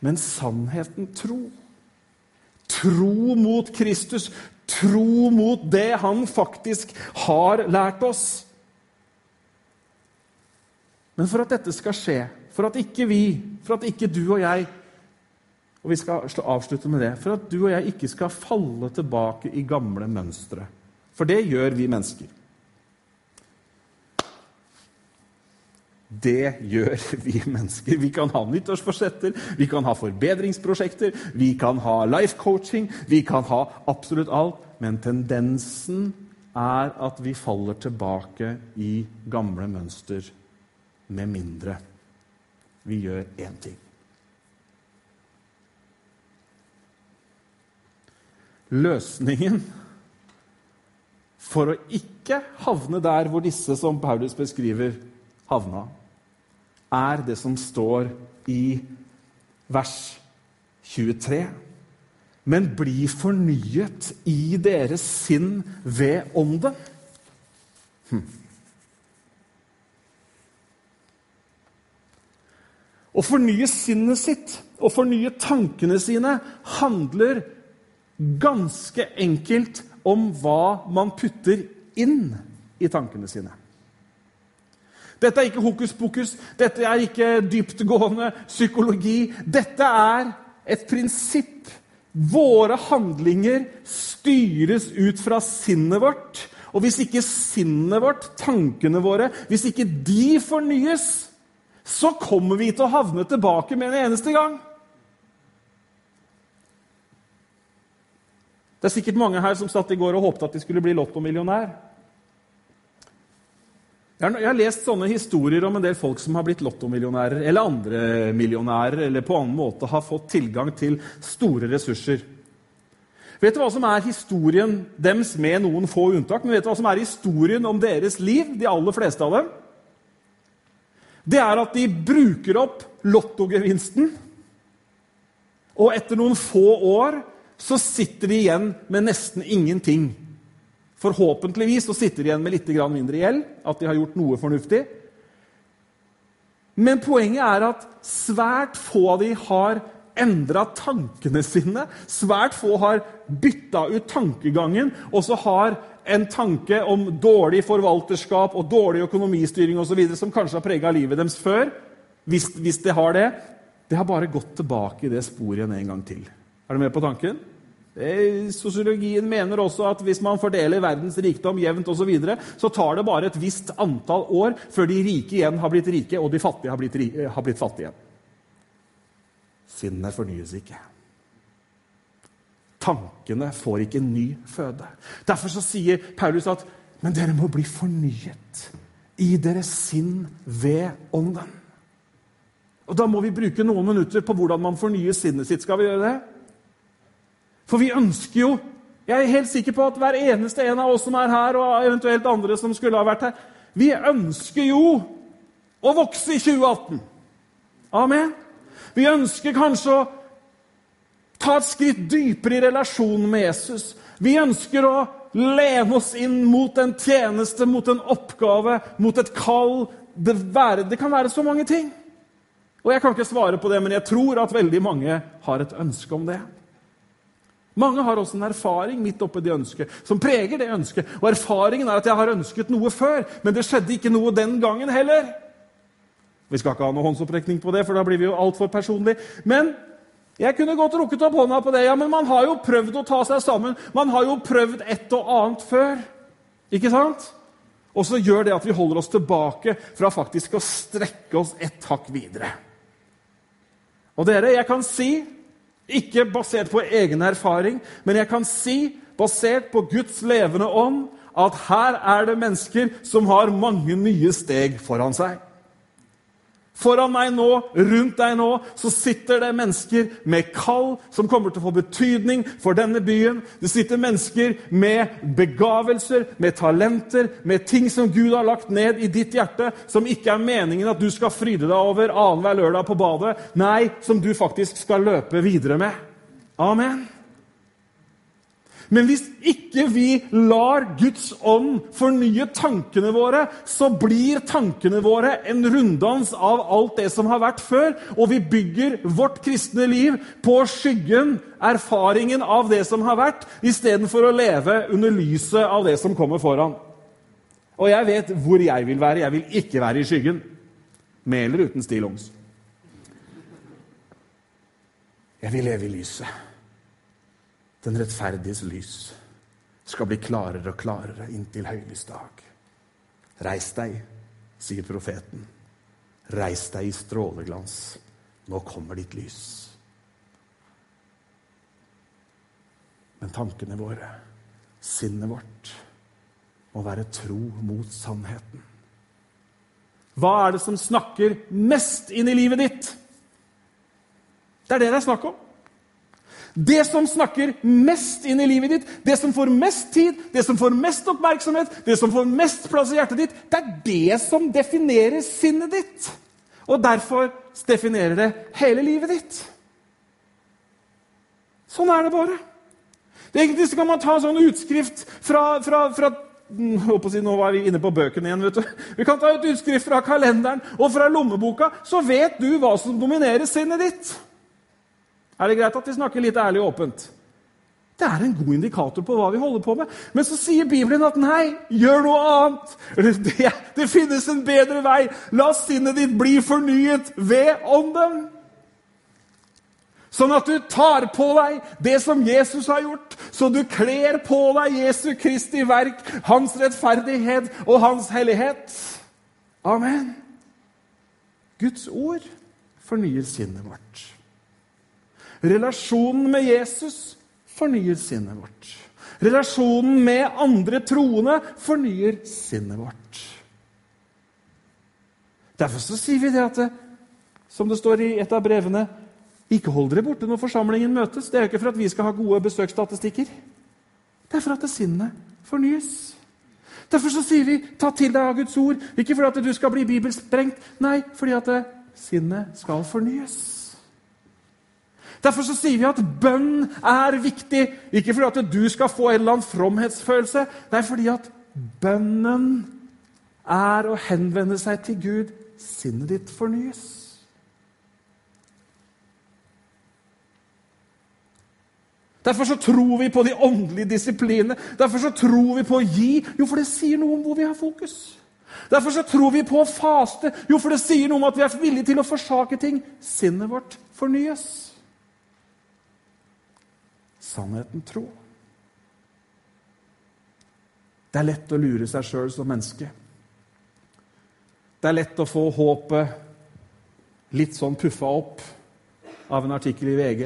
Men sannheten tro. Tro mot Kristus. Tro mot det han faktisk har lært oss. Men for at dette skal skje, for at ikke vi, for at ikke du og jeg og vi skal avslutte med det. For at du og jeg ikke skal falle tilbake i gamle mønstre. For det gjør vi mennesker. Det gjør vi mennesker. Vi kan ha nyttårsforsetter, vi kan ha forbedringsprosjekter, vi kan ha life coaching, vi kan ha absolutt alt. Men tendensen er at vi faller tilbake i gamle mønster, med mindre vi gjør én ting. Løsningen for å ikke havne der hvor disse som Paulus beskriver, havna, er det som står i vers 23. Men bli fornyet i deres sinn ved ånden. Hm. Å fornye sinnet sitt og fornye tankene sine handler ganske enkelt om hva man putter inn i tankene sine. Dette er ikke hokus pokus, dette er ikke dyptgående psykologi. Dette er et prinsipp. Våre handlinger styres ut fra sinnet vårt. Og hvis ikke sinnet vårt, tankene våre, hvis ikke de fornyes, så kommer vi til å havne tilbake med en eneste gang. Det er sikkert mange her som satt i går og håpte at de skulle bli lottomillionær. Jeg har lest sånne historier om en del folk som har blitt lottomillionærer eller andre millionærer eller på annen måte har fått tilgang til store ressurser. Vet du hva som er historien deres, med noen få unntak? Men vet du hva som er historien om deres liv, de aller fleste av dem? Det er at de bruker opp lottogevinsten, og etter noen få år så sitter de igjen med nesten ingenting. Forhåpentligvis så sitter de igjen med litt mindre gjeld, at de har gjort noe fornuftig. Men poenget er at svært få av de har endra tankene sine. Svært få har bytta ut tankegangen, og så har en tanke om dårlig forvalterskap og dårlig økonomistyring videre, som kanskje har prega livet deres før, hvis, hvis de har det, det har bare gått tilbake i det sporet en gang til. Er du med på tanken? Eh, sosiologien mener også at hvis man fordeler verdens rikdom jevnt osv., så, videre, så tar det bare et visst antall år før de rike igjen har blitt rike, og de fattige har blitt, eh, har blitt fattige. Sinnet fornyes ikke. Tankene får ikke ny føde. Derfor så sier Paulus at men dere må bli fornyet i deres sinn ved ånden. Og Da må vi bruke noen minutter på hvordan man fornyer sinnet sitt. Skal vi gjøre det? For vi ønsker jo Jeg er helt sikker på at hver eneste en av oss som er her, og eventuelt andre som skulle ha vært her, vi ønsker jo å vokse i 2018. Amen. Vi ønsker kanskje å ta et skritt dypere i relasjonen med Jesus. Vi ønsker å lene oss inn mot en tjeneste, mot en oppgave, mot et kall. Det, være, det kan være så mange ting. Og Jeg kan ikke svare på det, men jeg tror at veldig mange har et ønske om det. Mange har også en erfaring midt oppe det ønsket, som preger det ønsket. Og erfaringen er at jeg har ønsket noe før, men det skjedde ikke noe den gangen heller. Vi skal ikke ha noe håndsopprekning på det, for da blir vi jo altfor personlige. Men jeg kunne godt rukket opp hånda på det. Ja, men man har jo prøvd å ta seg sammen. Man har jo prøvd et og annet før. Ikke sant? Og så gjør det at vi holder oss tilbake fra faktisk å strekke oss et hakk videre. Og dere, jeg kan si, ikke basert på egen erfaring, men jeg kan si, basert på Guds levende ånd, at her er det mennesker som har mange nye steg foran seg. Foran meg nå, rundt deg nå, så sitter det mennesker med kall som kommer til å få betydning for denne byen. Det sitter mennesker med begavelser, med talenter, med ting som Gud har lagt ned i ditt hjerte, som ikke er meningen at du skal fryde deg over annenhver lørdag på badet. Nei, som du faktisk skal løpe videre med. Amen. Men hvis ikke vi lar Guds ånd fornye tankene våre, så blir tankene våre en runddans av alt det som har vært før, og vi bygger vårt kristne liv på skyggen, erfaringen av det som har vært, istedenfor å leve under lyset av det som kommer foran. Og jeg vet hvor jeg vil være. Jeg vil ikke være i skyggen. Med eller uten stillongs. Jeg vil leve i lyset. Den rettferdiges lys skal bli klarere og klarere inntil høylysdag. Reis deg, sier profeten. Reis deg i stråleglans. Nå kommer ditt lys. Men tankene våre, sinnet vårt, må være tro mot sannheten. Hva er det som snakker mest inn i livet ditt? Det er det det er snakk om. Det som snakker mest inn i livet ditt, det som får mest tid, det som får mest oppmerksomhet, det som får mest plass i hjertet ditt, det er det som definerer sinnet ditt. Og derfor definerer det hele livet ditt. Sånn er det bare. Det Egentlig kan man ta en sånn utskrift fra, fra, fra si, Nå var vi inne på bøkene igjen. vet du. Vi kan ta et utskrift fra kalenderen og fra lommeboka, så vet du hva som dominerer sinnet ditt. Er det greit at vi snakker litt ærlig og åpent? Det er en god indikator på hva vi holder på med. Men så sier Bibelen at nei, gjør noe annet. Det, det finnes en bedre vei. La sinnet ditt bli fornyet ved ånden. Sånn at du tar på deg det som Jesus har gjort, så du kler på deg Jesu Kristi verk, hans rettferdighet og hans hellighet. Amen. Guds ord fornyer sinnet vårt. Relasjonen med Jesus fornyer sinnet vårt. Relasjonen med andre troende fornyer sinnet vårt. Derfor så sier vi det at det, som det står i et av brevene Ikke hold dere borte når forsamlingen møtes. Det er jo ikke for at vi skal ha gode besøksstatistikker. Det er for at sinnet fornyes. Derfor så sier vi 'ta til deg av Guds ord'. Ikke fordi at du skal bli bibelsprengt, nei, fordi at sinnet skal fornyes. Derfor så sier vi at bønn er viktig, ikke fordi at du skal få en eller annen fromhetsfølelse. Det er fordi at bønnen er å henvende seg til Gud. Sinnet ditt fornyes. Derfor så tror vi på de åndelige disiplinene. Derfor så tror vi på å gi. Jo, for det sier noe om hvor vi har fokus. Derfor så tror vi på å faste. Jo, for det sier noe om at vi er villige til å forsake ting. Sinnet vårt fornyes sannheten tro. Det er lett å lure seg sjøl som menneske. Det er lett å få håpet litt sånn puffa opp av en artikkel i VG.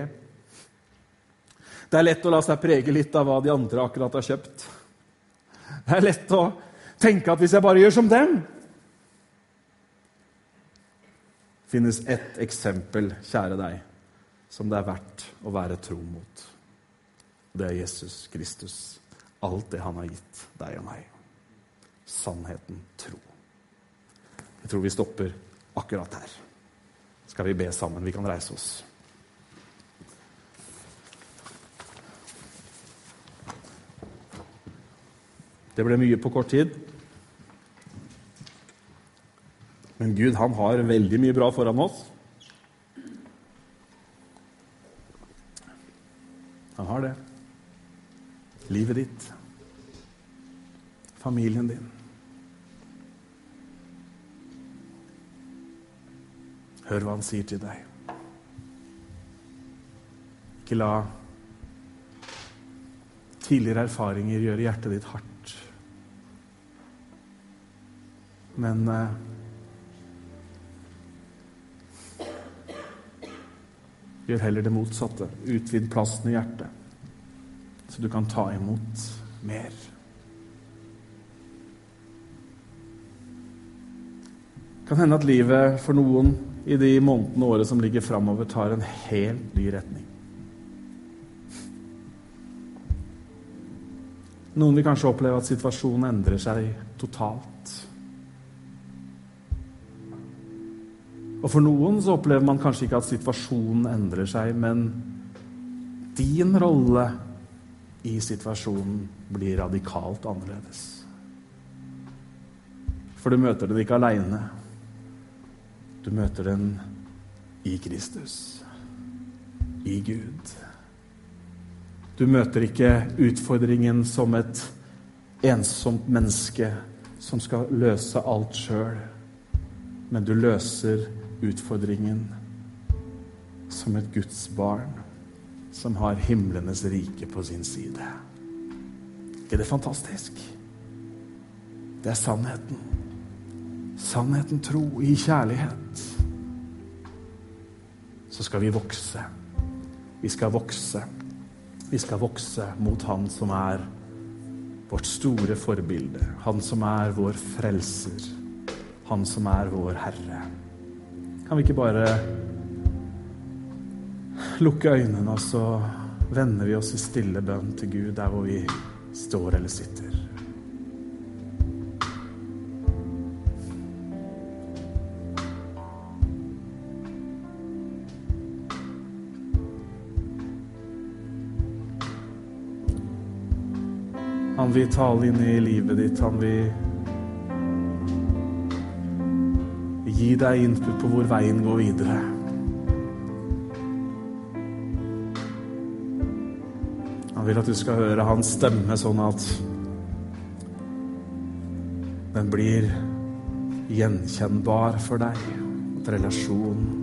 Det er lett å la seg prege litt av hva de andre akkurat har kjøpt. Det er lett å tenke at hvis jeg bare gjør som dem finnes ett eksempel, kjære deg, som det er verdt å være tro mot. Det er Jesus Kristus. Alt det han har gitt deg og meg. Sannheten tro. Jeg tror vi stopper akkurat her. Skal vi be sammen? Vi kan reise oss. Det ble mye på kort tid. Men Gud han har veldig mye bra foran oss. Han har det livet ditt, familien din. Hør hva han sier til deg. Ikke la tidligere erfaringer gjøre hjertet ditt hardt. Men eh, gjør heller det motsatte. Utvid plassen i hjertet, så du kan ta imot mer. kan hende at livet for noen i de månedene og året som ligger framover, tar en helt ny retning. Noen vil kanskje oppleve at situasjonen endrer seg totalt. Og for noen så opplever man kanskje ikke at situasjonen endrer seg, men din rolle i situasjonen blir radikalt annerledes. For du møter den ikke aleine. Du møter den i Kristus, i Gud. Du møter ikke utfordringen som et ensomt menneske som skal løse alt sjøl, men du løser utfordringen som et Guds barn som har himlenes rike på sin side. Er det fantastisk? Det er sannheten. Sannheten, tro, i kjærlighet. Så skal vi vokse. Vi skal vokse. Vi skal vokse mot Han som er vårt store forbilde. Han som er vår frelser. Han som er vår Herre. Kan vi ikke bare lukke øynene, og så vender vi oss i stille bønn til Gud der hvor vi står eller sitter? Han vil tale inn i livet ditt. Han vil gi deg input på hvor veien går videre. Han vil at du skal høre hans stemme sånn at den blir gjenkjennbar for deg. At relasjonen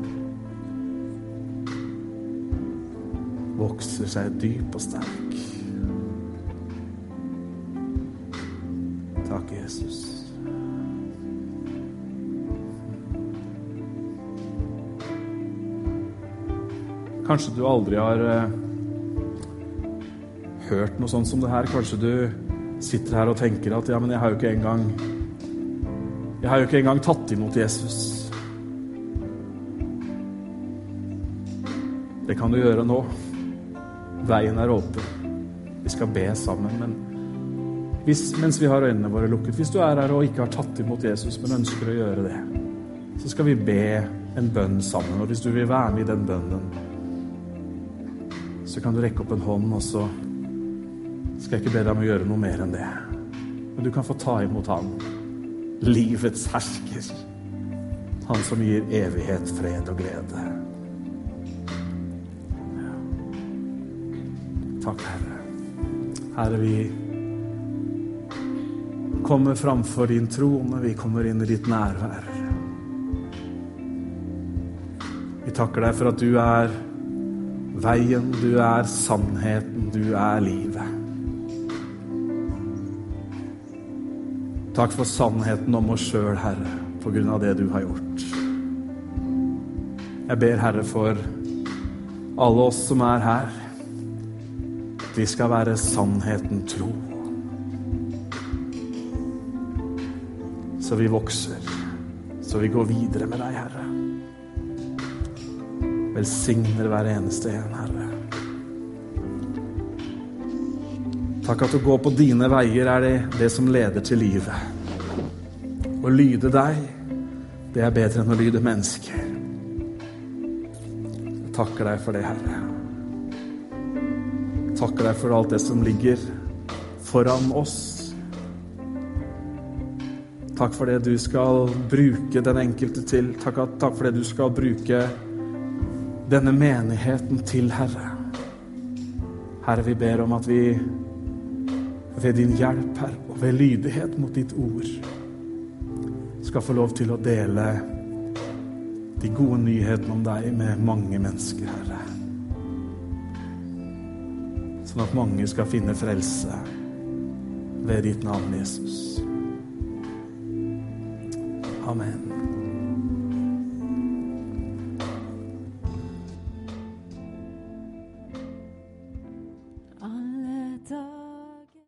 vokser seg dyp og sterk. Takk, Jesus. Kanskje du aldri har uh, hørt noe sånt som det her. Kanskje du sitter her og tenker at ja, men jeg har jo ikke engang Jeg har jo ikke engang tatt imot Jesus. Det kan du gjøre nå. Veien er åpen. Vi skal be sammen, men hvis, mens vi har øynene våre lukket. Hvis du er her og ikke har tatt imot Jesus, men ønsker å gjøre det, så skal vi be en bønn sammen. Og hvis du vil være med i den bønnen, så kan du rekke opp en hånd, og så skal jeg ikke be deg om å gjøre noe mer enn det. Men du kan få ta imot Han, livets hersker. Han som gir evighet, fred og glede. Takk, Herre. Herre, vi kommer framfor din trone, vi kommer inn i ditt nærvær. Vi takker deg for at du er veien, du er sannheten, du er livet. Takk for sannheten om oss sjøl, Herre, på grunn av det du har gjort. Jeg ber, Herre, for alle oss som er her, at vi skal være sannheten tro. så vi vokser, så vi går videre med deg, Herre. Velsigner hver eneste en, Herre. Takk at å gå på dine veier er det, det som leder til livet. Å lyde deg, det er bedre enn å lyde mennesker. Jeg takker deg for det, Herre. Jeg takker deg for alt det som ligger foran oss Takk for det du skal bruke den enkelte til. Takk, takk for det du skal bruke denne menigheten til, Herre. Herre, vi ber om at vi ved din hjelp, Herre, og ved lydighet mot ditt ord, skal få lov til å dele de gode nyhetene om deg med mange mennesker, Herre. Sånn at mange skal finne frelse ved ditt navn, Jesus. Amen.